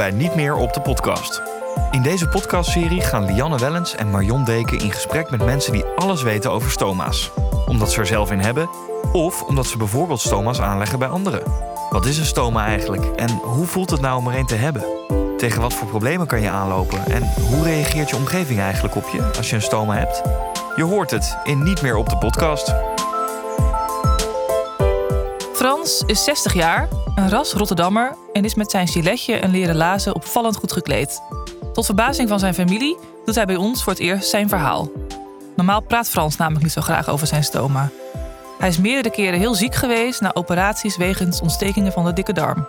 bij Niet meer op de podcast. In deze podcastserie gaan Lianne Wellens en Marion Deken in gesprek met mensen die alles weten over stoma's. Omdat ze er zelf in hebben, of omdat ze bijvoorbeeld stoma's aanleggen bij anderen. Wat is een stoma eigenlijk en hoe voelt het nou om er een te hebben? Tegen wat voor problemen kan je aanlopen en hoe reageert je omgeving eigenlijk op je als je een stoma hebt? Je hoort het in Niet meer op de podcast. Frans is 60 jaar, een ras Rotterdammer en is met zijn giletje en leren lazen opvallend goed gekleed. Tot verbazing van zijn familie doet hij bij ons voor het eerst zijn verhaal. Normaal praat Frans namelijk niet zo graag over zijn stoma. Hij is meerdere keren heel ziek geweest na operaties wegens ontstekingen van de dikke darm.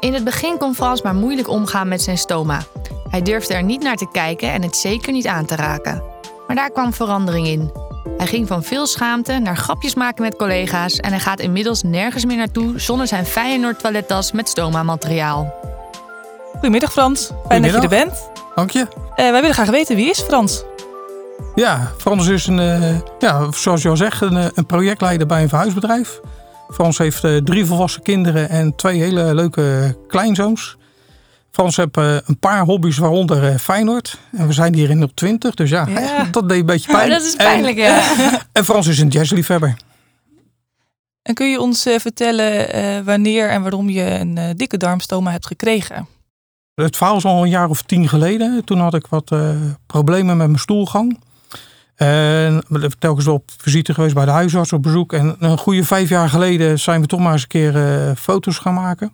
In het begin kon Frans maar moeilijk omgaan met zijn stoma. Hij durfde er niet naar te kijken en het zeker niet aan te raken. Maar daar kwam verandering in. Hij ging van veel schaamte naar grapjes maken met collega's en hij gaat inmiddels nergens meer naartoe zonder zijn Feyenoord toilettas met stoma-materiaal. Goedemiddag Frans, fijn dat je er bent. Dank je. Eh, wij willen graag weten, wie is Frans? Ja, Frans is een, uh, ja, zoals je al zegt, een, eh, een, projectleider bij een verhuisbedrijf. Frans heeft uh, drie volwassen kinderen en twee hele leuke kleinzoons. Frans heeft een paar hobby's, waaronder Feyenoord. En we zijn hier in op 20, dus ja, Ja. dat deed een beetje pijn. Oh, dat is pijnlijk, en, ja. En Frans is een jazzliefhebber. En kun je ons eh, vertellen eh, wanneer en waarom je een eh, dikke darmstoma hebt gekregen? Het verhaal is al een jaar of tien geleden. Toen had ik wat eh, problemen met mijn stoelgang. En telkens op visite geweest bij de huisarts op bezoek. En een goede vijf jaar geleden zijn we toch maar eens een keer eh, foto's gaan maken.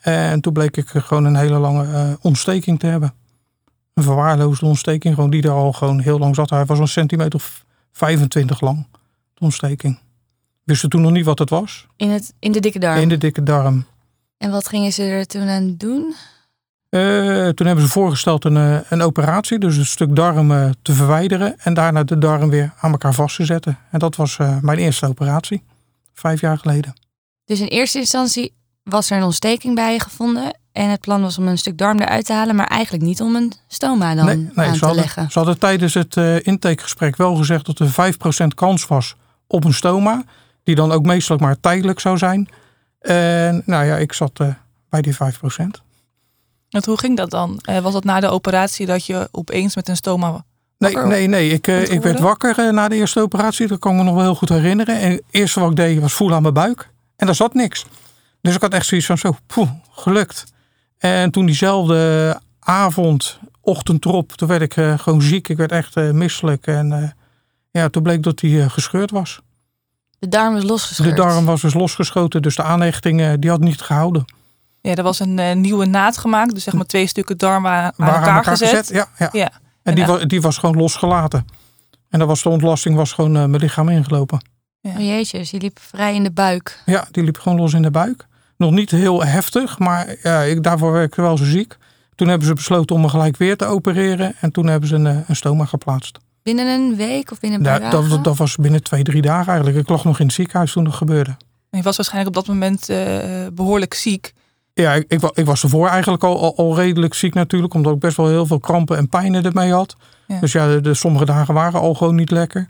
En toen bleek ik gewoon een hele lange eh, ontsteking te hebben. Een verwaarloosde ontsteking, gewoon die er al gewoon heel lang zat. Hij was een centimeter of 25 lang, de ontsteking. Wisten toen nog niet wat het was. In, het, in de dikke darm. In de dikke darm. En wat gingen ze er toen aan doen? Eh, toen hebben ze voorgesteld een, eh, een operatie, dus een stuk darm te verwijderen en daarna de darm weer aan elkaar vast te zetten. En dat was mijn eerste operatie, vijf jaar geleden. Dus in eerste instantie was er een ontsteking bij je gevonden. En het plan was om een stuk darm eruit te halen, maar eigenlijk niet om een stoma dan aan te hadden, leggen. ze hadden tijdens het eh, intakegesprek wel gezegd dat er 5% kans was op een stoma, die dan ook meestal maar tijdelijk zou zijn. En nou ja, ik zat eh, bij die 5%. Want hoe ging dat dan? Eh, was dat na de operatie dat je opeens met een stoma... Nee, wakker nee, nee. Ik, ik werd wakker na de eerste operatie. Dat kan ik me nog wel heel goed herinneren. En het eerste wat ik deed was voelen aan mijn buik. En daar zat niks. Dus ik had echt zoiets van zo, poeh, gelukt. En toen diezelfde avond, ochtend erop, toen werd ik eh, gewoon ziek. Ik werd echt eh, misselijk. En eh, ja, toen bleek dat die eh, gescheurd was. De darm was losgescheurd. De darm was dus losgeschoten. Dus de aanhechting die had niet gehouden. Ja, er was een nieuwe naad gemaakt. Dus zeg maar twee stukken darm aan, aan elkaar, gezet. Ja, ja. Ja. En die, was, die was gewoon losgelaten. En dan was de ontlasting was gewoon mijn lichaam ingelopen. Oh jeetje, dus je liep vrij in de buik. Ja, die liep gewoon los in de buik. Nog niet heel heftig, maar ja, ik, daarvoor werd ik wel zo ziek. Toen hebben ze besloten om me gelijk weer te opereren. En toen hebben ze een, eh, een stoma geplaatst. Binnen een week of binnen een paar Ja, dagen? dat, dat was binnen twee, drie dagen eigenlijk. Ik lag nog in het ziekenhuis toen dat gebeurde. En je was waarschijnlijk op dat moment eh, behoorlijk ziek. Ja, ik, ik, wa- ik was ervoor eigenlijk al, al, al redelijk ziek natuurlijk. Omdat ik best wel heel veel krampen en pijnen ermee had. Ja. Dus ja, de, de sommige dagen waren al gewoon niet lekker.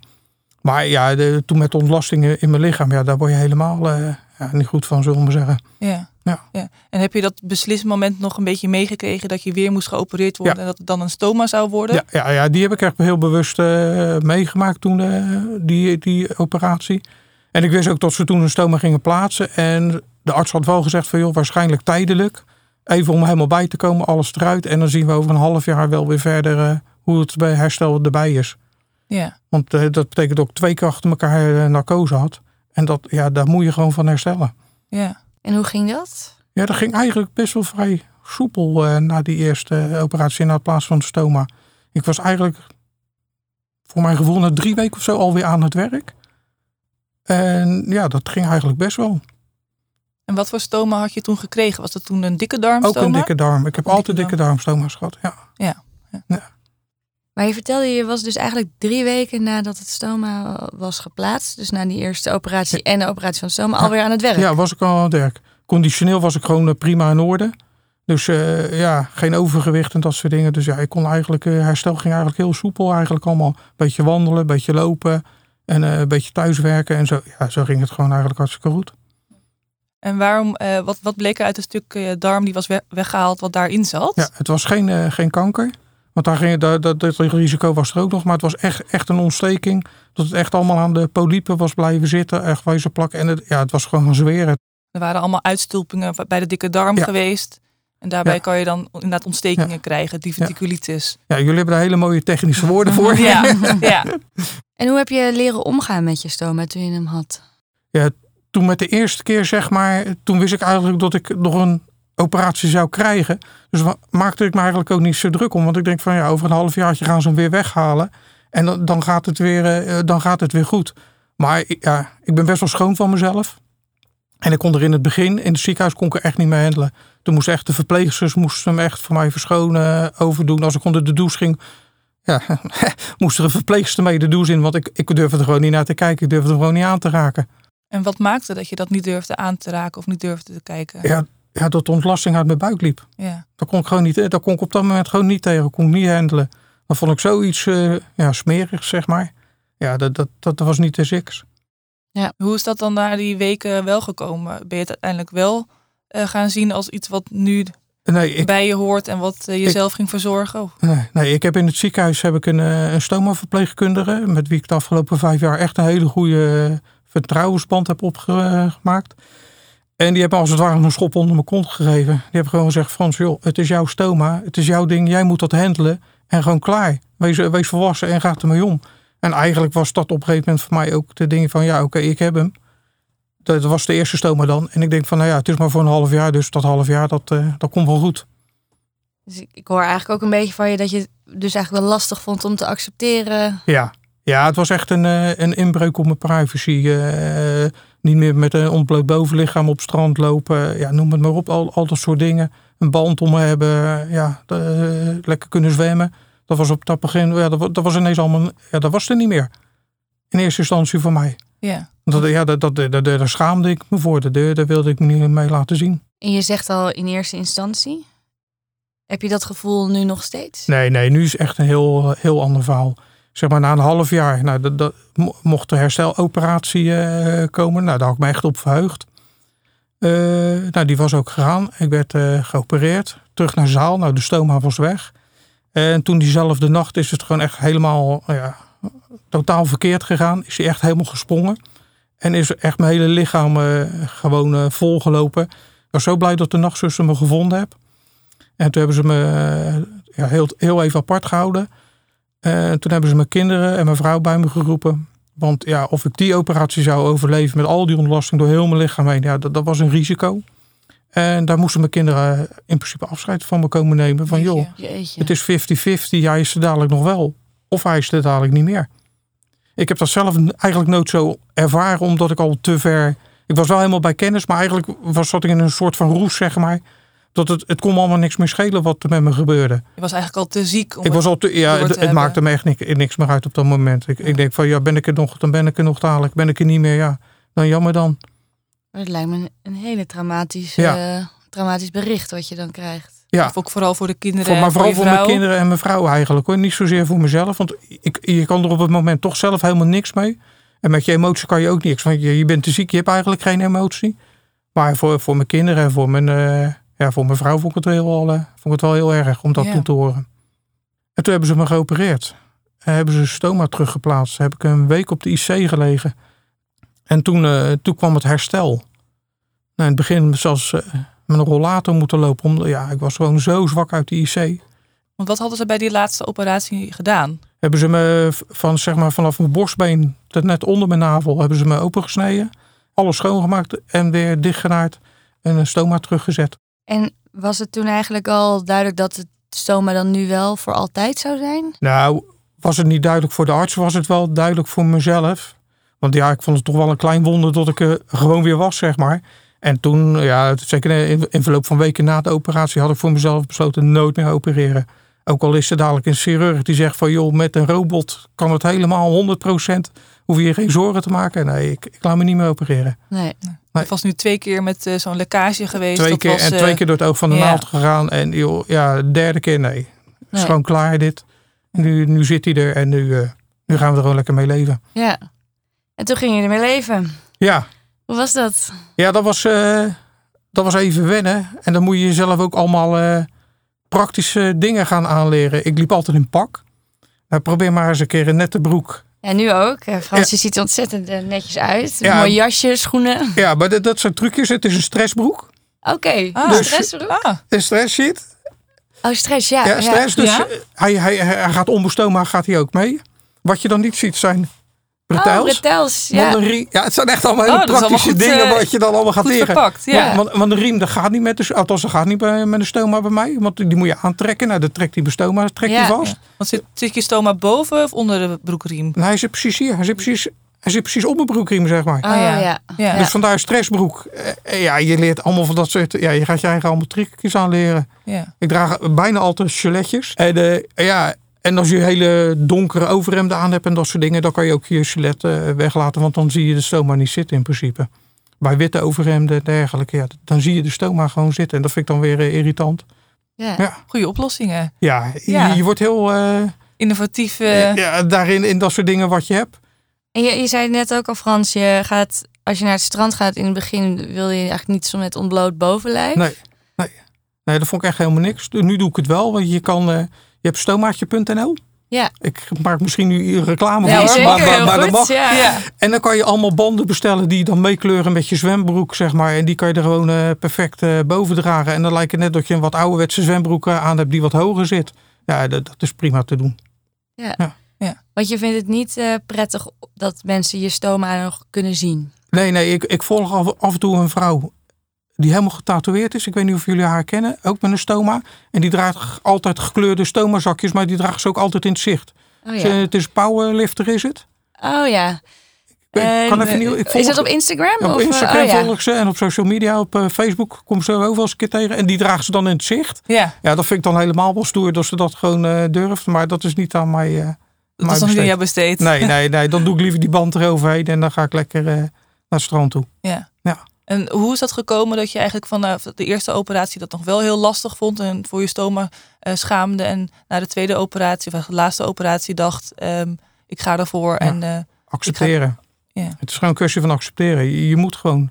Maar ja, de, toen met ontlastingen in mijn lichaam, ja, daar word je helemaal eh, ja, niet goed van, zullen we maar zeggen. Ja. Ja. En heb je dat beslissmoment nog een beetje meegekregen dat je weer moest geopereerd worden Ja. en dat het dan een stoma zou worden? Ja, ja, ja, die heb ik echt heel bewust eh, meegemaakt toen, eh, die, die operatie. En ik wist ook dat ze toen een stoma gingen plaatsen. En de arts had wel gezegd van joh, waarschijnlijk tijdelijk. Even om helemaal bij te komen, alles eruit. En dan zien we over een half jaar wel weer verder hoe het bij herstel erbij is. Ja. Want eh, dat betekent ook twee keer achter elkaar eh, narcose had. En dat, ja, daar moet je gewoon van herstellen. ja. En hoe ging dat? Ja, dat ging eigenlijk best wel vrij soepel eh, na die eerste operatie na het plaatsen van de stoma. Ik was eigenlijk voor mijn gevoel na drie weken of zo alweer aan het werk. En ja, dat ging eigenlijk best wel. En wat voor stoma had je toen gekregen? Was dat toen een dikke darmstoma? Ook een dikke darm. Ik heb Een altijd dikke dikke darmstoma's gehad. Ja. Maar je vertelde, je was dus eigenlijk drie weken nadat het stoma was geplaatst. Dus na die eerste operatie en de operatie van het stoma alweer aan het werk. ja, was ik al aan het werk. Conditioneel was ik gewoon eh, prima in orde. Dus eh, ja, geen overgewicht en dat soort dingen. Dus ja, ik kon eigenlijk, eh, herstel ging eigenlijk heel soepel eigenlijk allemaal. Beetje wandelen, beetje lopen en eh, een beetje thuiswerken. En zo, ja, zo ging het gewoon eigenlijk hartstikke goed. En waarom, eh, wat, wat bleek er uit een stuk eh, darm die was we- weggehaald wat daarin zat? Ja, het was geen, eh, geen kanker. Want daar ging, dat, dat, dat risico was er ook nog. Maar het was echt, echt een ontsteking. Dat het echt allemaal aan de polypen was blijven zitten. Echt wezen plakken. En het, ja, het was gewoon gaan zweren. Er waren allemaal uitstulpingen bij de dikke darm Ja. geweest. En daarbij Ja. kan je dan inderdaad ontstekingen krijgen, diverticulitis. Ja, jullie hebben daar hele mooie technische woorden voor. Ja, ja. En hoe heb je leren omgaan met je stoma toen je hem had? Toen met de eerste keer, zeg maar, toen wist ik eigenlijk dat ik nog een operatie zou krijgen. Dus maakte ik me eigenlijk ook niet zo druk om. Want ik denk van ja, over een halfjaartje gaan ze hem weer weghalen. En dan, dan, gaat, het weer, eh, dan gaat het weer goed. Maar ja, ik ben best wel schoon van mezelf. En ik kon er in het begin, in het ziekenhuis, kon ik er echt niet mee handelen. Toen moesten echt de verpleegsters moesten hem echt voor mij verschonen, overdoen. Als ik onder de douche ging, ja, moest er een verpleegster mee de douche in. Want ik, ik durfde er gewoon niet naar te kijken. Ik durfde er gewoon niet aan te raken. En wat maakte dat je dat niet durfde aan te raken of niet durfde te kijken? Ja, ja, dat de ontlasting uit mijn buik liep. Ja. Dat kon ik gewoon niet, dat kon ik op dat moment gewoon niet tegen. Kon ik niet handelen. Dat vond ik zoiets eh ja, smerigs, zeg maar. Ja, dat, dat, dat was niet te ziks. Hoe is dat dan na die weken wel gekomen? Ben je het uiteindelijk wel eh, gaan zien als iets wat nu Nee ik, bij je hoort en wat eh, jezelf ging verzorgen? Of- nee, nee, ik heb in het ziekenhuis heb ik een, eh, een stoma-verpleegkundige... met wie ik de afgelopen vijf jaar echt een hele goede eh, vertrouwensband heb opgemaakt. En die hebben als het ware een schop onder mijn kont gegeven. Die hebben gewoon gezegd, Frans, joh, het is jouw stoma. Het is jouw ding, jij moet dat handelen. En gewoon klaar. Wees, wees volwassen en ga ermee om. En eigenlijk was dat op een gegeven moment voor mij ook de ding van... ja, oké, ik heb hem. Dat was de eerste stoma dan. En ik denk van, nou ja, het is maar voor een half jaar. Dus dat half jaar, dat, eh, dat komt wel goed. Dus ik, hoor eigenlijk ook een beetje van je dat je het dus eigenlijk wel lastig vond om te accepteren. Ja, ja het was echt een, eh, een inbreuk op mijn privacy. Eh, niet meer met een ontbloot bovenlichaam op strand lopen. Ja, noem het maar op. Al, al dat soort dingen. Een band om me hebben. Ja, eh, lekker kunnen zwemmen. Dat was op dat begin. Ja, dat, dat was ineens allemaal. Ja, dat was er niet meer. In eerste instantie voor mij. Ja. Dat, ja, dat, dat, dat, dat- daar schaamde ik me voor. Daar, daar wilde ik me niet mee laten zien. En je zegt al in eerste instantie. Heb je dat gevoel nu nog steeds? Nee, nee, nu is echt een heel, heel ander verhaal. Zeg maar na een half jaar, nou, dat, dat, mo- mocht de hersteloperatie eh, komen. Nou, daar had ik me echt op verheugd. Eh, nou, die was ook gegaan. Ik werd eh, geopereerd. Terug naar zaal. Nou, de stoma was weg. En toen diezelfde nacht is het gewoon echt helemaal nou ja, totaal verkeerd gegaan. Is hij echt helemaal gesprongen. En is echt mijn hele lichaam gewoon volgelopen. Ik was zo blij dat de nachtzuster me gevonden heb. En toen hebben ze me ja, heel, heel even apart gehouden. En toen hebben ze mijn kinderen en mijn vrouw bij me geroepen. Want ja, of ik die operatie zou overleven met al die ontlasting door heel mijn lichaam heen, ja, dat, dat was een risico. En daar moesten mijn kinderen in principe afscheid van me komen nemen. Van joh, Jeetje. Het is 50-50, hij is er dadelijk nog wel. Of hij is er dadelijk niet meer. Ik heb dat zelf eigenlijk nooit zo ervaren, omdat ik al te ver... Ik was wel helemaal bij kennis, maar eigenlijk was, zat ik in een soort van roes, zeg maar. Dat het, het kon me allemaal niks meer schelen wat er met me gebeurde. Je was eigenlijk al te ziek om Ik was al te, ja, het, maakte me echt niks, niks meer uit op dat moment. Ik, ik denk van, ja, ben ik er nog, dan ben ik er nog dadelijk. Ben ik er niet meer, ja, dan jammer dan. Het lijkt me een, een hele traumatisch, Ja. eh, traumatisch bericht wat je dan krijgt. Ja, Of ook vooral voor de kinderen voor, maar vooral voor mijn vrouw. kinderen en mijn vrouw eigenlijk hoor. Niet zozeer voor mezelf, want ik, je kan er op het moment toch zelf helemaal niks mee. En met je emotie kan je ook niks, want je, je bent te ziek, je hebt eigenlijk geen emotie. Maar voor, voor mijn kinderen en voor mijn, eh, ja, voor mijn vrouw vond ik, het heel, eh, vond ik het wel heel erg om dat Ja. toe te horen. En toen hebben ze me geopereerd. En hebben ze stoma teruggeplaatst. Heb ik een week op de IC gelegen. En toen, eh, toen kwam het herstel. Nou, in het begin zelfs eh, met een rollator moeten lopen. Om, ja, ik was gewoon zo zwak uit de IC. Want wat hadden ze bij die laatste operatie gedaan? Hebben ze me van, zeg maar, vanaf mijn borstbeen tot net onder mijn navel hebben ze me opengesneden. Alles schoongemaakt en weer dichtgenaaid. En een stoma teruggezet. En was het toen eigenlijk al duidelijk dat het stoma dan nu wel voor altijd zou zijn? Nou, was het niet duidelijk voor de arts, was het wel duidelijk voor mezelf. Want ja, ik vond het toch wel een klein wonder dat ik er gewoon weer was, zeg maar. En toen, ja, zeker in, in verloop van weken na de operatie, had ik voor mezelf besloten nooit meer opereren. Ook al is er dadelijk een chirurg die zegt van joh, met een robot kan het helemaal 100%. Hoef je je geen zorgen te maken. Nee, ik, ik laat me niet meer opereren. Nee. Het was nu twee keer met eh, zo'n lekkage geweest. Twee keer, was, en eh, twee keer door het oog van de ja. naald gegaan. En joh, ja, de derde keer nee. Het is Nee. gewoon klaar dit. Nu, nu zit hij er en nu, eh, nu gaan we er gewoon lekker mee leven. Ja. En toen ging je ermee leven. Ja, Hoe was dat? Ja, dat was, eh, dat was even wennen. En dan moet je jezelf ook allemaal eh, praktische dingen gaan aanleren. Ik liep altijd in pak. Nou, probeer maar eens een keer een nette broek. Ja, nu ook. Eh, Fransje ziet er ontzettend eh, netjes uit. Ja. Mooi jasje, schoenen. Ja, maar dat, dat zijn trucjes. Het is een stressbroek. Oké, Ah. dus, stressbroek? Ah, Een stress shit. Oh, stress, ja. Ja, stress. Dus Ja? eh, hij, hij, hij gaat onbestoombaar gaat hij ook mee. Wat je dan niet ziet zijn Oh, bretels. bretels, ja. Want een riem, ja, het zijn echt allemaal hele Oh, praktische allemaal goed, dingen eh, wat je dan allemaal gaat leren. verpakt. Ja. Want, want de riem dat gaat niet met de, althans dat gaat niet bij, met de stoma bij mij. Want die moet je aantrekken. Nou, dan trekt die bestoma trekt Ja. die vast. Want zit, zit je stoma boven of onder de broekriem? En hij zit precies hier. Hij zit precies, hij zit precies op mijn broekriem, zeg maar. Oh, Ah, ja. ja. Ja. Dus vandaar stressbroek. Eh, ja, je leert allemaal van dat soort... Ja, je gaat je eigen allemaal trucjes aanleren. Ja. Ik draag bijna altijd giletjes. En, eh, ja, en als je hele donkere overhemden aan hebt en dat soort dingen... dan kan je ook je gilet eh, weglaten. Want dan zie je de stoma niet zitten in principe. Bij witte overhemden en dergelijke. Ja, dan zie je de stoma gewoon zitten. En dat vind ik dan weer eh, irritant. Ja. Ja. Goede oplossingen. Ja, Ja. Je, je wordt heel... eh, Innovatief. ja, daarin, in dat soort dingen wat je hebt. En je, je zei net ook al, Frans, je gaat, als je naar het strand gaat, in het begin wil je eigenlijk niet zo met ontbloot bovenlijf. Nee, nee. Nee, dat vond ik echt helemaal niks. Nu doe ik het wel, want je kan... eh, je hebt stomaatje.nl. Ja. Ik maak misschien nu reclame voor, zeker, maar, maar, dat mag. Ja. ja. En dan kan je allemaal banden bestellen die dan meekleuren met je zwembroek, zeg maar. En die kan je er gewoon eh, perfect eh, boven dragen. En dan lijkt het net dat je een wat ouderwetse zwembroek eh, aan hebt die wat hoger zit. Ja, dat, dat is prima te doen. Want je vindt het niet prettig dat mensen je stoma nog kunnen zien. Nee, nee, ik, ik volg af, af en toe een vrouw die helemaal getatoeëerd is. Ik weet niet of jullie haar kennen, ook met een stoma. En die draagt altijd gekleurde stomazakjes, maar die draagt ze ook altijd in het zicht. Oh Ze- ja. Het is powerlifter, is het? Oh ja. Ik kan En, even niet, ik eh, volg is dat op Instagram? Ja, op of, eh, Instagram oh, ja. volg ik ze en op social media, op eh, Facebook kom ze ook wel eens een keer tegen. En die dragen ze dan in het zicht. ja. Ja, dat vind ik dan helemaal wel stoer dat ze dat gewoon eh, durft. Maar dat is niet aan mij. eh, Dat is nog niet aan besteed. Nee, nee, nee. Dan doe ik liever die band eroverheen en dan ga ik lekker naar het strand toe. Ja. En hoe is dat gekomen dat je eigenlijk vanaf de eerste operatie dat nog wel heel lastig vond en voor je stoma eh, schaamde en na de tweede operatie of de laatste operatie dacht ehm, ik ga ervoor Ja. en eh, Accepteren. Het is gewoon een kwestie van accepteren. Je, je moet gewoon.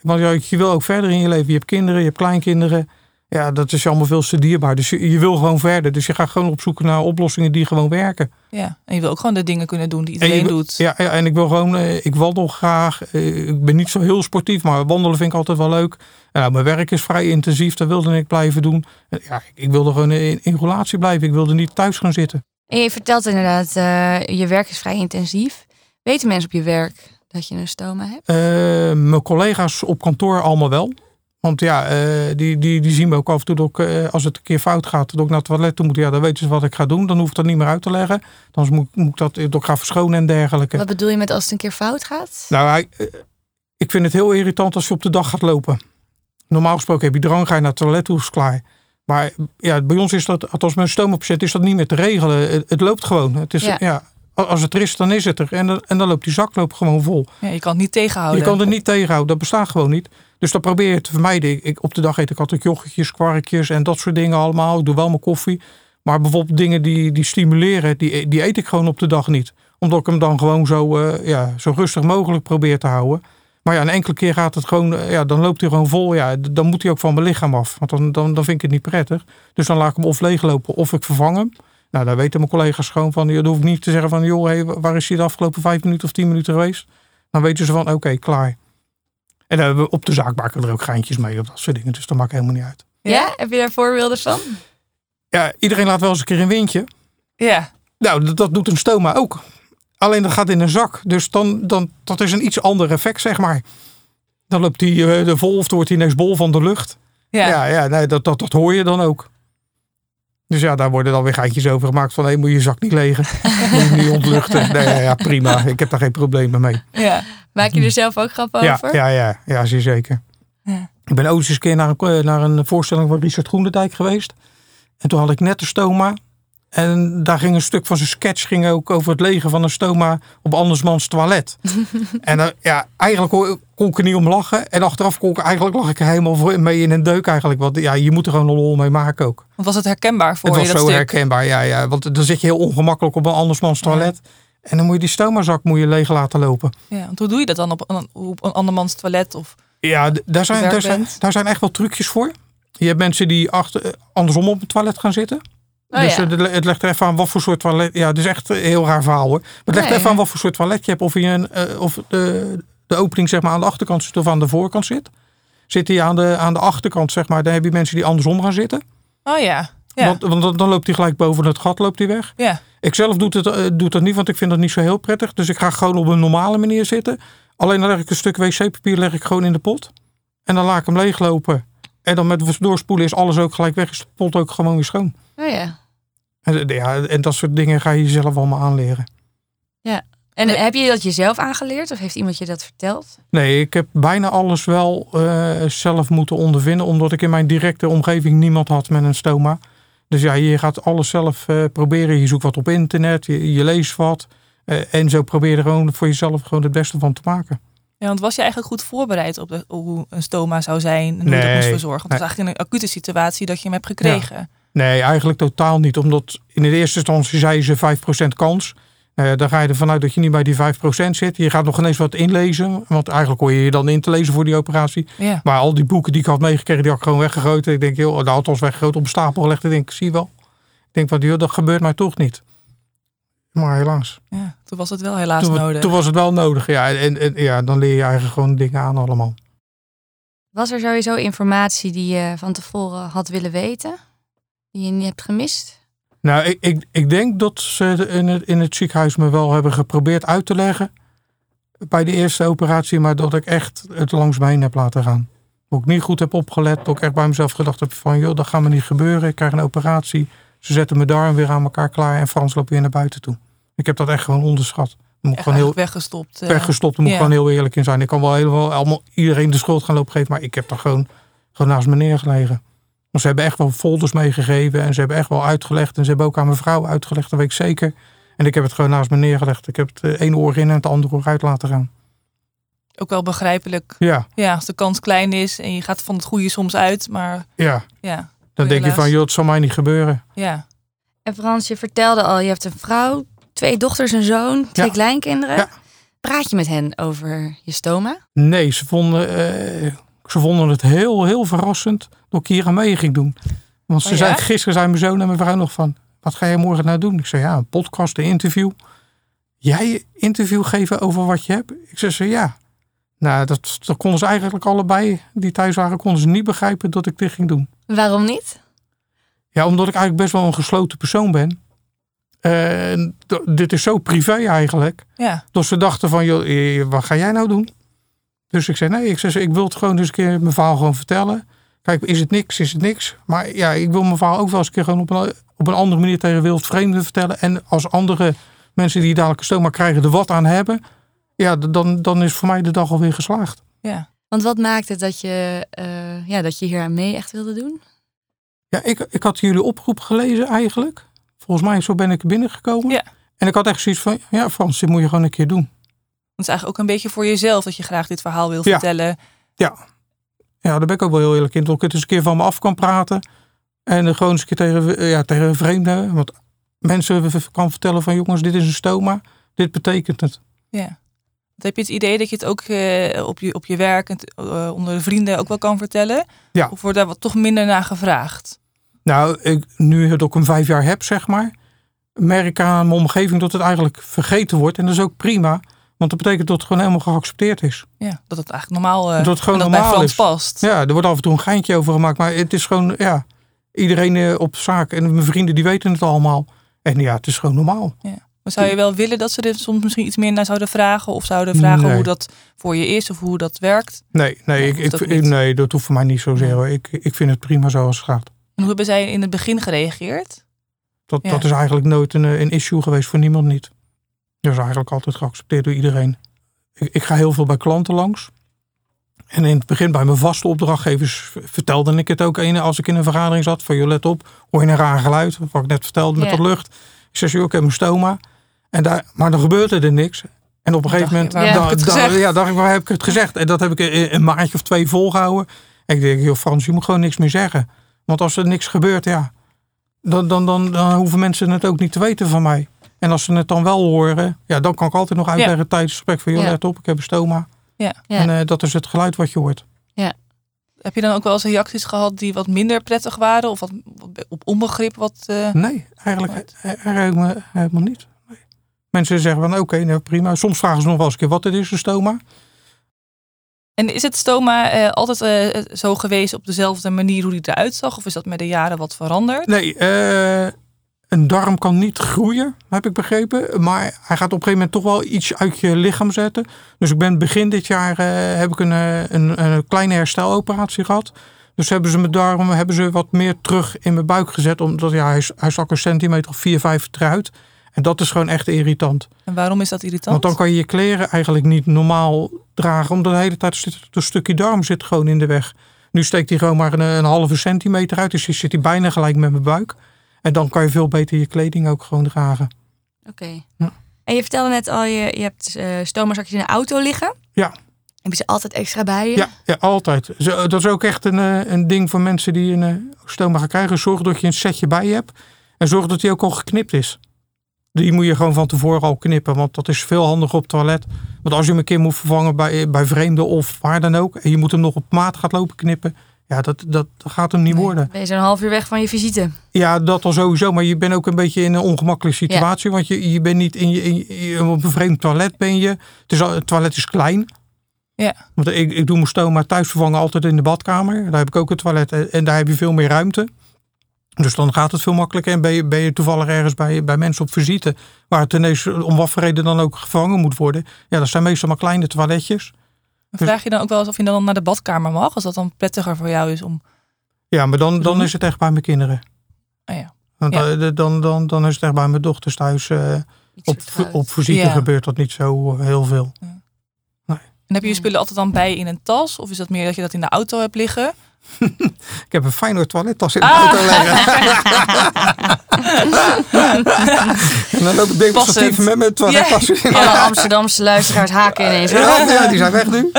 Want je wil ook verder in je leven. Je hebt kinderen, je hebt kleinkinderen. Ja, dat is je allemaal veel te dierbaar. Dus je, je wil gewoon verder. Dus je gaat gewoon op zoek naar oplossingen die gewoon werken. ja. En je wil ook gewoon de dingen kunnen doen die En je iedereen wil- doet. Ja, ja, en ik wil gewoon, eh, ik wandel graag. Eh, ik ben niet zo heel sportief, maar wandelen vind ik altijd wel leuk. Nou, mijn werk is vrij intensief, dat wilde ik blijven doen. En ja, ik wilde gewoon in, in relatie blijven. Ik wilde niet thuis gaan zitten. En je vertelt inderdaad, eh, je werk is vrij intensief. Weten mensen op je werk dat je een stoma hebt? Eh, mijn collega's op kantoor allemaal wel. Want ja, eh, die, die, die zien me ook af en toe ik, eh, als het een keer fout gaat, dat ik naar het toilet toe moet. Ja, dan weten ze wat ik ga doen. Dan hoef ik dat niet meer uit te leggen. Dan moet, moet ik dat, dat ik ga verschonen en dergelijke. Wat bedoel je met als het een keer fout gaat? Nou, hij, eh, ik vind het heel irritant als je op de dag gaat lopen. Normaal gesproken heb je drang, ga je naar het toilet toe, is klaar. Maar ja, bij ons is dat, althans met een stoompatiënt, is dat niet meer te regelen. Het, het loopt gewoon. Het is, Ja. ja. als het er is, dan is het er. En, dan- en dan loopt die zakloop gewoon vol. Ja, je kan het niet tegenhouden. Je kan er niet tegenhouden, dat bestaat gewoon niet. Dus dat probeer je te vermijden. Ik, op de dag eet ik altijd yoghurtjes, kwarkjes en dat soort dingen allemaal. Ik doe wel mijn koffie. Maar bijvoorbeeld dingen die, die stimuleren, die, die eet ik gewoon op de dag niet. Omdat ik hem dan gewoon zo, eh, ja, zo rustig mogelijk probeer te houden. Maar ja, een enkele keer gaat het gewoon, eh, ja, dan loopt hij gewoon vol. Ja, dan moet hij ook van mijn lichaam af. Want dan, dan, dan vind ik het niet prettig. Dus dan laat ik hem of leeglopen of ik vervang hem. Nou, daar weten mijn collega's gewoon van. Dan hoef ik niet te zeggen van, joh, waar is hij de afgelopen vijf minuten of tien minuten geweest? Dan weten ze van, oké, klaar. En dan hebben we op de zaak maken we er ook geintjes mee of dat soort dingen. Dus dat maakt helemaal niet uit. Ja? Heb je daar voorbeelden van? Ja, iedereen laat wel eens een keer een windje. Ja. Nou, dat, dat doet een stoma ook. Alleen dat gaat in een zak. Dus dan, dan, dat is een iets ander effect, zeg maar. Dan loopt hij eh, de vol of dan wordt hij ineens bol van de lucht. Ja. Ja, ja, nee, dat, dat, dat hoor je dan ook. Dus ja, daar worden dan weer geintjes over gemaakt van... hé, moet je je zak niet legen. moet je niet ontluchten. Nee, ja, prima. Ik heb daar geen problemen mee. ja. Maak je er zelf ook grappen Ja, over? ja, ja, ja, zeer zeker. Ja. Ik ben ook eens een keer naar een, naar een voorstelling van Richard Groenendijk geweest. En toen had ik net de stoma. En daar ging een stuk van zijn sketch ging ook over het legen van een stoma op andersmans toilet. en dan, ja, eigenlijk kon, ik er niet om lachen. En achteraf kon ik, eigenlijk lag ik er helemaal mee in een deuk eigenlijk. Want ja, je moet er gewoon een lol mee maken ook. Want was het herkenbaar voor het je was dat zo stuk? herkenbaar, ja, ja. Want dan zit je heel ongemakkelijk op een andersmans toilet. En dan moet je die stomazak moet je leeg laten lopen. Ja, want hoe doe je dat dan op een, op een andermans toilet? Of... Ja, daar zijn, daar, zijn, daar zijn echt wel trucjes voor. Je hebt mensen die achter, eh, andersom op het toilet gaan zitten. Oh, dus ja. eh, het legt er even aan wat voor soort toilet. Ja, het is echt een heel raar verhaal hoor. Maar het legt Nee, even aan wat voor soort toilet je hebt. Of, je een, eh, of de, de opening zeg maar, aan de achterkant zit of aan de voorkant zit. Zit hij aan de, aan de achterkant, zeg maar, dan heb je mensen die andersom gaan zitten. Oh ja, ja, Want, want dan- loopt hij gelijk boven het gat loopt hij weg. ja. Ik zelf doe het, eh, doe dat niet, want ik vind dat niet zo heel prettig. Dus ik ga gewoon op een normale manier zitten. Alleen dan leg ik een stuk wc-papier leg ik gewoon in de pot. En dan laat ik hem leeglopen. En dan met doorspoelen is alles ook gelijk weg. Is de pot ook gewoon weer schoon. Oh, ja. En, eh, ja, en dat soort dingen ga je jezelf allemaal aanleren. En heb je dat jezelf aangeleerd of heeft iemand je dat verteld? Nee, ik heb bijna alles wel eh, zelf moeten ondervinden. Omdat ik in mijn directe omgeving niemand had met een stoma. Dus ja, je gaat alles zelf eh, proberen. Je zoekt wat op internet, je, je leest wat. Eh, en zo probeer je er gewoon voor jezelf gewoon het beste van te maken. Ja, want was je eigenlijk goed voorbereid op, de, op hoe een stoma zou zijn en hoe je dat moest verzorgen? Want het was eigenlijk een acute situatie dat je hem hebt gekregen. Nee, eigenlijk totaal niet. Omdat in de eerste instantie zeiden ze 5% kans. Eh dan ga je ervan uit dat je niet bij die 5% zit. Je gaat nog ineens wat inlezen. Want eigenlijk hoor je je dan in te lezen voor die operatie. Ja. Maar al die boeken die ik had meegekregen, die had ik gewoon weggegooid. Ik denk, joh, de althans weggegooid op een stapel gelegd. Ik denk, zie je wel. Ik denk, van, joh, dat gebeurt mij toch niet. Maar helaas. ja, toen was het wel helaas Toen, nodig. toen was het wel nodig. Ja, en, en ja, dan leer je eigenlijk gewoon dingen aan allemaal. Was er sowieso informatie die je van tevoren had willen weten? Die je niet hebt gemist? Nou, ik, ik, ik denk dat ze in het, in het ziekenhuis me wel hebben geprobeerd uit te leggen. Bij de eerste operatie, maar dat ik echt het langs me heen heb laten gaan. Dat ik niet goed heb opgelet. Dat ik echt bij mezelf gedacht heb van, joh, dat gaat me niet gebeuren. Ik krijg een operatie. Ze zetten mijn darm weer aan elkaar klaar en Frans loopt weer naar buiten toe. Ik heb dat echt gewoon onderschat. Moet gewoon heel weggestopt. eh. weggestopt. Daar moet ja. ik gewoon heel eerlijk in zijn. Ik kan wel helemaal allemaal iedereen de schuld gaan lopen geven. Maar ik heb daar gewoon, gewoon naast me neergelegen. Want ze hebben echt wel folders meegegeven. En ze hebben echt wel uitgelegd. En ze hebben ook aan mijn vrouw uitgelegd. Dat weet ik zeker. En ik heb het gewoon naast me neergelegd. Ik heb het eh, ene oor in en het andere oor uit laten gaan. Ook wel begrijpelijk. Ja, Ja, als de kans klein is en je gaat van het goede soms uit. Maar ja. ja, Dan denk je van, joh, het zal mij niet gebeuren. ja. En Frans, je vertelde al, je hebt een vrouw, twee dochters, een zoon, twee Ja. kleinkinderen. Ja. Praat je met hen over je stoma? Nee, ze vonden, eh, ze vonden het heel, heel verrassend dat ik hier aan mee ging doen. Want ze Oh, zei, gisteren zei mijn zoon en mijn vrouw nog van, wat ga je morgen nou doen? Ik zei, ja, een podcast, een interview. Jij interview geven over wat je hebt? Ik zei, ze, ja. Nou, dat, dat konden ze eigenlijk allebei, die thuis waren, konden ze niet begrijpen dat ik dit ging doen. Waarom niet? Ja, omdat ik eigenlijk best wel een gesloten persoon ben. Dit is zo privé eigenlijk. ja. Dat ze dachten van, joh, eh, wat ga jij nou doen? Dus ik zei, nee, ik, zei, ik wil het gewoon eens een keer mijn verhaal gewoon vertellen. Kijk, is het niks, is het niks. Maar ja, ik wil mijn verhaal ook wel eens een keer gewoon op een, op een andere manier tegen wildvreemden vertellen. En als andere mensen die dadelijk een stoma krijgen er wat aan hebben. Ja, dan, dan is voor mij de dag alweer geslaagd. ja. Want wat maakt het dat je, eh, ja, dat je hier aan mee echt wilde doen? Ja, ik, ik had jullie oproep gelezen eigenlijk. Volgens mij, zo ben ik binnengekomen. Ja. En ik had echt zoiets van, ja Frans, dit moet je gewoon een keer doen. Het is eigenlijk ook een beetje voor jezelf dat je graag dit verhaal wil Ja. vertellen. Ja, daar ben ik ook wel heel eerlijk in. Dat ik het eens een keer van me af kan praten. En gewoon eens een keer tegen, ja, tegen vreemden. Want mensen kan vertellen van jongens, dit is een stoma. Dit betekent het. Ja. Heb je het idee dat je het ook eh, op, je, op je werk en eh, onder de vrienden ook wel kan vertellen? Ja. Of wordt daar wat toch minder naar gevraagd? Nou, ik, nu dat ik hem vijf jaar heb, zeg maar. Merk ik aan mijn omgeving dat het eigenlijk vergeten wordt. En dat is ook prima. Want dat betekent dat het gewoon helemaal geaccepteerd is. Ja, dat het eigenlijk normaal, eh, Dat het gewoon dat bij normaal Frans is. past. Ja, er wordt af en toe een geintje over gemaakt. Maar het is gewoon, ja, iedereen eh, op zaak. En mijn vrienden die weten het allemaal. En ja, het is gewoon normaal. Maar zou je wel willen dat ze er soms misschien iets meer naar zouden vragen? Of zouden vragen Nee. hoe dat voor je is of hoe dat werkt? Nee, nee, Nee, ik, hoeft ik, nee dat hoeft voor mij niet zozeer. hoor. Ik, ik vind het prima zoals het gaat. En hoe hebben zij in het begin gereageerd? Dat, Ja. dat is eigenlijk nooit een, eh, een issue geweest voor niemand niet. Dat is eigenlijk altijd geaccepteerd door iedereen. Ik, ik ga heel veel bij klanten langs. En in het begin bij mijn vaste opdrachtgevers vertelde ik het ook een, als ik in een vergadering zat. Van joh, let op, hoor je een raar geluid? Wat ik net vertelde met dat lucht. Ik zeg, joh, ik heb een stoma. En daar, maar dan gebeurde er niks. En op een gegeven dacht moment, je, waar heb ik het gezegd? ja, dacht ik, waar heb ik het gezegd? En dat heb ik een, een maandje of twee volgehouden. En ik denk, joh Frans, je moet gewoon niks meer zeggen. Want als er niks gebeurt, ja, dan, dan, dan, dan hoeven mensen het ook niet te weten van mij. En als ze het dan wel horen, ja, dan kan ik altijd nog uitleggen tijdens het gesprek van, joh, Ja. let op, ik heb een stoma. Ja. Ja. En eh, dat is het geluid wat je hoort. Heb je dan ook wel eens reacties gehad die wat minder prettig waren? Of wat op onbegrip wat... eh, Nee, eigenlijk helemaal, helemaal niet. Nee. Mensen zeggen van, oké, nou, prima. Soms vragen ze nog wel eens een keer wat het is, een stoma. En is het stoma eh, altijd eh, zo geweest op dezelfde manier hoe die eruit zag? Of is dat met de jaren wat veranderd? Nee, eh, een darm kan niet groeien, heb ik begrepen. Maar hij gaat op een gegeven moment toch wel iets uit je lichaam zetten. Dus ik ben begin dit jaar eh, heb ik een, eh, een, een kleine hersteloperatie gehad. Dus hebben ze mijn darm hebben ze wat meer terug in mijn buik gezet. Omdat ja, hij, hij stak een centimeter of 4, 5 eruit. En dat is gewoon echt irritant. En waarom is dat irritant? Want dan kan je je kleren eigenlijk niet normaal dragen. Omdat de hele tijd zit een stukje darm zit gewoon in de weg. Nu steekt hij gewoon maar een, een halve centimeter uit. Dus zit hij bijna gelijk met mijn buik. En dan kan je veel beter je kleding ook gewoon dragen. Oké. Ja. En je vertelde net al, je, je hebt eh stoma-zakjes in de auto liggen. Ja. Heb je ze altijd extra bij je? Ja, ja altijd. Zo, Dat is ook echt een, eh, een ding voor mensen die een eh, stoma gaan krijgen. Zorg dat je een setje bij je hebt. En zorg dat die ook al geknipt is. Die moet je gewoon van tevoren al knippen. Want dat is veel handiger op toilet. Want als je hem een keer moet vervangen bij, bij vreemden of waar dan ook. En je moet hem nog op maat gaat lopen knippen. Ja, dat, dat gaat hem niet Nee, worden. Ben je zo'n half uur weg van je visite? Ja, dat al sowieso. Maar je bent ook een beetje in een ongemakkelijke situatie. Want je, je bent niet in je, in op een vreemd toilet ben je. Het, is het toilet is klein. Ja. Want ik, ik doe mijn stoma thuis vervangen altijd in de badkamer. Daar heb ik ook een toilet. En, en daar heb je veel meer ruimte. Dus dan gaat het veel makkelijker. En ben je, ben je toevallig ergens bij, bij mensen op visite. Waar het ineens om wat dan ook gevangen moet worden. Ja, dat zijn meestal maar kleine toiletjes. Vraag je dan ook wel eens of je dan naar de badkamer mag? Als dat dan prettiger voor jou is om... Ja, maar dan, dan is het echt bij mijn kinderen. Oh ja. Want Ja. eh, dan, dan, dan is het echt bij mijn dochters thuis. eh, op, op visite Ja. gebeurt dat niet zo heel veel. En heb je je spullen altijd dan bij in een tas? Of is dat meer dat je dat in de auto hebt liggen? Ik heb een Feyenoord toilettas in de Ah. auto leggen. en dan loop ik demonstratief met mijn toilettas in. Alle Amsterdamse luisteraars haken ineens. Ja, ja, die zijn weg nu.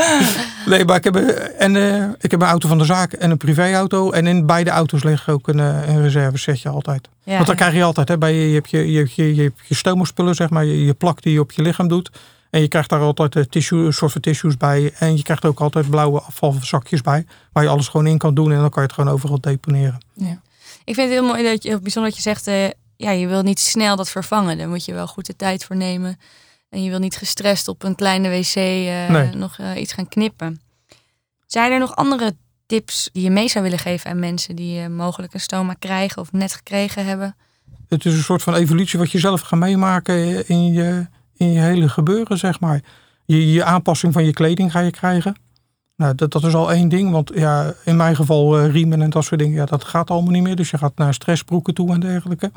Nee, maar ik heb, een- en, eh, ik heb een auto van de zaak en een privéauto. En in beide auto's ligt ook een, eh, een reservesetje altijd. Ja. Want dan krijg je altijd, hè, bij je, hebt je, je, je stomerspullen, zeg maar, je, je plak die je op je lichaam doet. En je krijgt daar altijd een, tissue, van tissues bij. En je krijgt ook altijd blauwe afvalzakjes bij. Waar je alles gewoon in kan doen en dan kan je het gewoon overal deponeren. Ik vind het heel mooi dat je, heel bijzonder dat je zegt, eh, ja, je wil niet snel dat vervangen. Daar moet je wel goed de tijd voor nemen. En je wil niet gestrest op een kleine wc eh, Nee. nog eh, iets gaan knippen. Zijn er nog andere tips die je mee zou willen geven aan mensen die eh, mogelijk een stoma krijgen of net gekregen hebben? Het is een soort van evolutie wat je zelf gaat meemaken in je, in je hele gebeuren, zeg maar. Je, je aanpassing van je kleding ga je krijgen. Nou, dat, dat is al één ding. Want ja, in mijn geval eh, riemen en dat soort dingen, ja, dat gaat allemaal niet meer. Dus je gaat naar stressbroeken toe en dergelijke.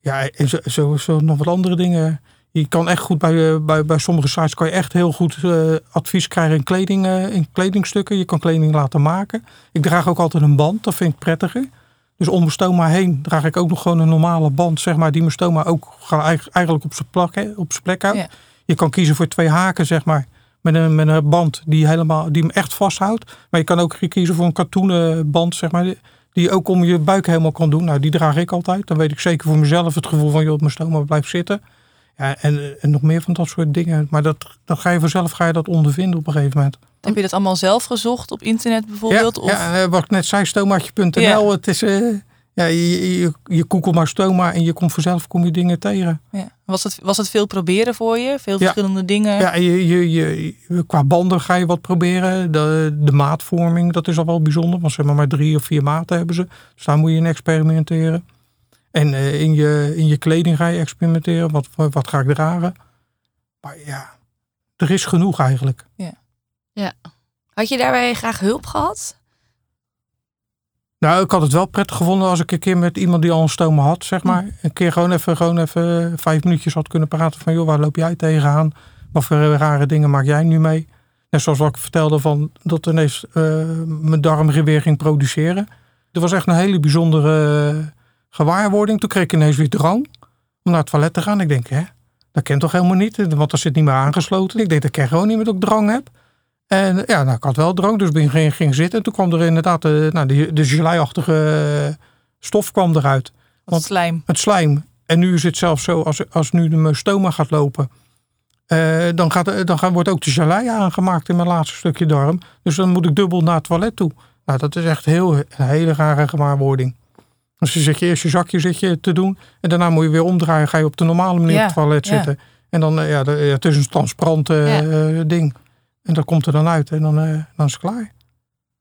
Ja, en zo, zo, nog wat andere dingen. Je kan echt goed bij, eh, bij, bij sommige sites kan je echt heel goed eh, advies krijgen in, kleding, in kledingstukken. Je kan kleding laten maken. Ik draag ook altijd een band, dat vind ik prettiger. Dus om mijn stoma heen draag ik ook nog gewoon een normale band, zeg maar, die mijn stoma ook eigenlijk op zijn plek, hè, op zijn plek houdt. Ja. Je kan kiezen voor twee haken, zeg maar, met een, met een band die, helemaal, die hem echt vasthoudt. Maar je kan ook kiezen voor een katoenen band, zeg maar, die- die je ook om je buik helemaal kan doen. Nou, die draag ik altijd. Dan weet ik zeker voor mezelf het gevoel van, joh, mijn stoma blijft zitten. Ja, en, en nog meer van dat soort dingen. Maar dat, dat ga je vanzelf ga je dat ondervinden op een gegeven moment. Heb je dat allemaal zelf gezocht op internet bijvoorbeeld? Ja, of... ja eh, wat ik net zei, stomaatje.nl. Ja. Het is, eh, ja, je, je, je googelt maar stoma en je komt vanzelf kom je dingen tegen. Ja. Was, het, was het veel proberen voor je? Veel verschillende dingen? Ja, je, je, je, qua banden ga je wat proberen. De, de maatvorming, dat is al wel bijzonder. Want ze hebben maar drie of vier maten hebben ze. Dus daar moet je in experimenteren. En eh, in, je, in je kleding ga je experimenteren. Wat, wat ga ik dragen? Maar ja, er is genoeg eigenlijk. Had je daarbij graag hulp gehad? Nou, ik had het wel prettig gevonden als ik een keer met iemand die al een stoma had, zeg maar. Een keer gewoon even, gewoon even vijf minuutjes had kunnen praten van... joh, waar loop jij tegenaan? Wat voor rare dingen maak jij nu mee? Net zoals wat ik vertelde van dat ineens eh, mijn darm weer ging produceren. Dat was echt een hele bijzondere eh, gewaarwording. Toen kreeg ik ineens weer drang om naar het toilet te gaan. Ik denk, hè, dat kent toch helemaal niet? Want dat zit niet meer aangesloten. Ik denk, dat ken gewoon niet meer dat ik drang heb. En ja, nou, ik had wel drank, dus ik ging, ging zitten. En toen kwam er inderdaad de, nou, de, de geleiachtige stof kwam eruit. Wat slijm. Het slijm. en nu is het zelfs zo, als, als nu de mijn stoma gaat lopen, eh, dan, gaat, dan gaat, wordt ook de gelei aangemaakt in mijn laatste stukje darm. Dus dan moet ik dubbel naar het toilet toe. Nou, dat is echt heel, een hele rare gewaarwording. Dus dan zit je eerst je zakje zit je te doen. En daarna moet je weer omdraaien. Ga je op de normale manier Ja, op het toilet ja. zitten. En dan, eh, ja, het is een transparant eh, eh, ding. En dat komt er dan uit. En dan, eh, dan is het klaar.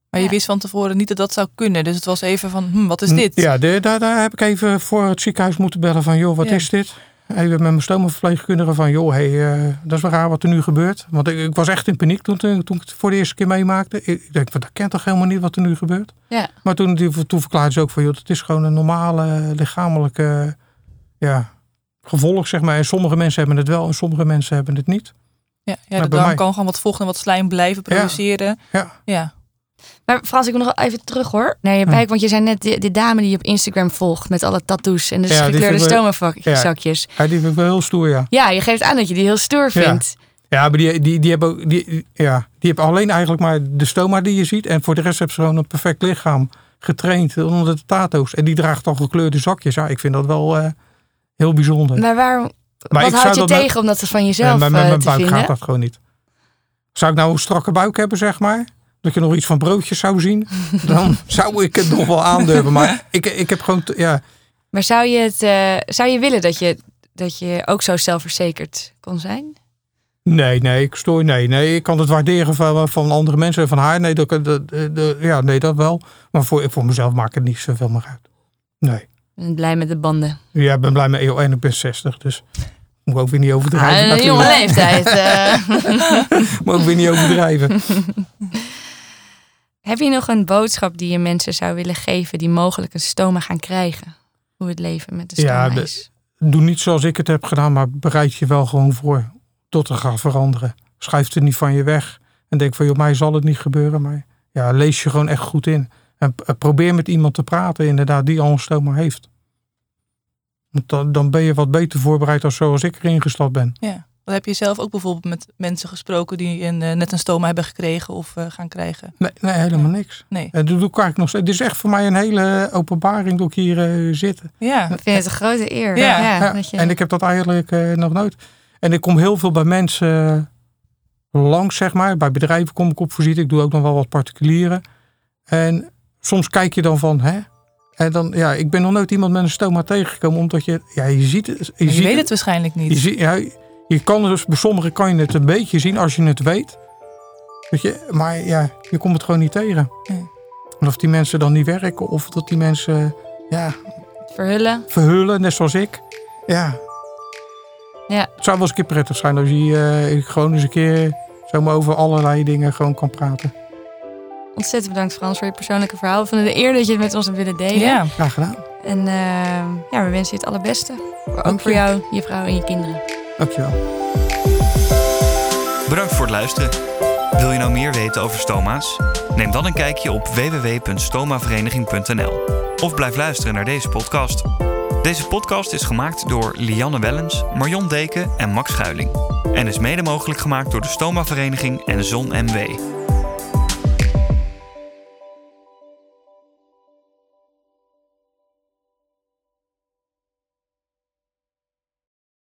Maar je Ja. wist van tevoren niet dat dat zou kunnen. Dus het was even van, hm, wat is Hm, dit? Ja, de- daar, daar heb ik even voor het ziekenhuis moeten bellen van, joh, wat Ja. is dit? Even met mijn stomaverpleegkundige van, joh, hey, eh, dat is wel raar wat er nu gebeurt. Want ik, ik was echt in paniek toen, toen ik het voor de eerste keer meemaakte. Ik, ik denk, van, dat kent toch helemaal niet wat er nu gebeurt? Ja. Maar toen, toen verklaarde ze ook van, joh, het is gewoon een normale lichamelijke ja, gevolg, zeg maar. En sommige mensen hebben het wel en sommige mensen hebben het niet. Ja, ja de darm mij- kan gewoon wat vocht en wat slijm blijven produceren. Ja. Ja. Maar Frans, ik wil nog even terug hoor. Naar je want je zei net die, die dame die je op Instagram volgt met alle tattoos en de gekleurde wel- stomazakjes. Ja, die vind ik wel heel stoer, ja. Ja, je geeft aan dat je die heel stoer vindt. Ja, maar die, die, die, hebben, ook- die, ja, die hebben alleen eigenlijk maar de stoma die je ziet. En voor de rest hebben ze gewoon een perfect lichaam getraind onder de tato's. En die draagt al gekleurde zakjes. Ja, ik vind dat wel eh, heel bijzonder. Maar waarom, Maar wat houdt je dat met- tegen om dat van jezelf maar met eh, mijn te buik vinden? gaat dat gewoon niet. Zou ik nou een strakke buik hebben, zeg maar? Dat je nog iets van broodjes zou zien? Dan zou ik het nog wel aandurven. Maar ik, ik heb gewoon... te- Ja, Maar zou je, het, eh, zou je willen dat je, dat je ook zo zelfverzekerd kon zijn? nee, nee, ik stoor... Nee, nee, ik kan het waarderen van, van andere mensen en van haar. Nee, dat, dat, dat- ja, nee, dat wel. Maar voor, voor mezelf maakt het niet zoveel meer uit. Nee. Ik ben blij met de banden. Ja, ik ben blij met EO en ik ben 60, dus moet ook weer niet Ah, overdrijven. een jonge leeftijd. eh. Moet ook weer niet overdrijven. Heb je nog een boodschap die je mensen zou willen geven die mogelijk een stoma gaan krijgen? Hoe het leven met de stoma Ja, de- is. Doe niet zoals ik het heb gedaan, maar bereid je wel gewoon voor tot er gaat veranderen. Schuif het niet van je weg en denk van, joh, mij zal het niet gebeuren. Maar ja, lees je gewoon echt goed in. En probeer met iemand te praten, inderdaad, die al een stoma heeft. Want dan, dan ben je wat beter voorbereid dan zoals ik erin gestapt ben. ja. Dan heb je zelf ook bijvoorbeeld met mensen gesproken die een, eh, net een stoma hebben gekregen of eh, gaan krijgen. Nee, nee helemaal niks. Nee. En dat doe ik eigenlijk nog steeds. Het is echt voor mij een hele openbaring dat ik hier eh, zit. Ja. Ik vind het een grote eer. Ja. Ja, dat je- En ik heb dat eigenlijk eh, nog nooit. En ik kom heel veel bij mensen langs, zeg maar. Bij bedrijven kom ik op visite. Ik doe ook nog wel wat particulieren. En soms kijk je dan van, hè? En dan, ja, ik ben nog nooit iemand met een stoma tegengekomen, omdat je, ja, je ziet het. Je, Je, ziet weet het waarschijnlijk niet. Je, ziet, ja, je kan dus, bij sommigen kan je het een beetje zien als je het weet. Weet je, maar ja, je komt het gewoon niet tegen. Nee. En of die mensen dan niet werken, of dat die mensen, ja, Verhullen. verhullen, net zoals ik. Ja. Ja. Het zou wel eens een keer prettig zijn als je eh, gewoon eens een keer zomaar over allerlei dingen gewoon kan praten. Ontzettend bedankt Frans voor je persoonlijke verhaal. We vonden de eer dat je het met ons hebt willen delen. Ja. Graag gedaan. En eh, ja, we wensen je het allerbeste. Ook Dank voor je. jou, je vrouw en je kinderen. Dankjewel. Bedankt voor het luisteren. Wil je nou meer weten over stoma's? Neem dan een kijkje op www.stomavereniging.nl of blijf luisteren naar deze podcast. Deze podcast is gemaakt door Lianne Wellens, Marion Deken en Max Schuiling. En is mede mogelijk gemaakt door de Stoma Vereniging en Zon MW.